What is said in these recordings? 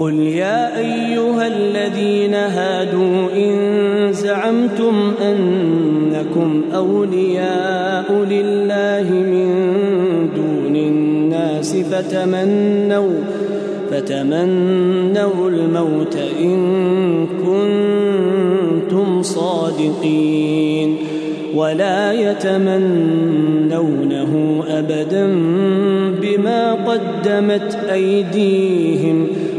قل يا أيها الذين هادوا إن زعمتم أنكم أولياء لله من دون الناس فتمنوا فتمنوا الموت إن كنتم صادقين ولا يتمنونه أبدا بما قدمت أيديهم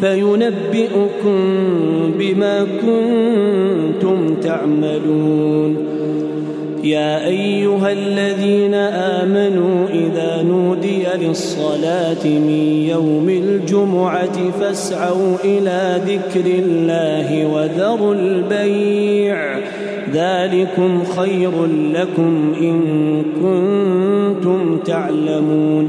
فينبئكم بما كنتم تعملون. يا أيها الذين آمنوا إذا نودي للصلاة من يوم الجمعة فاسعوا إلى ذكر الله وذروا البيع. ذلكم خير لكم إن كنتم تعلمون.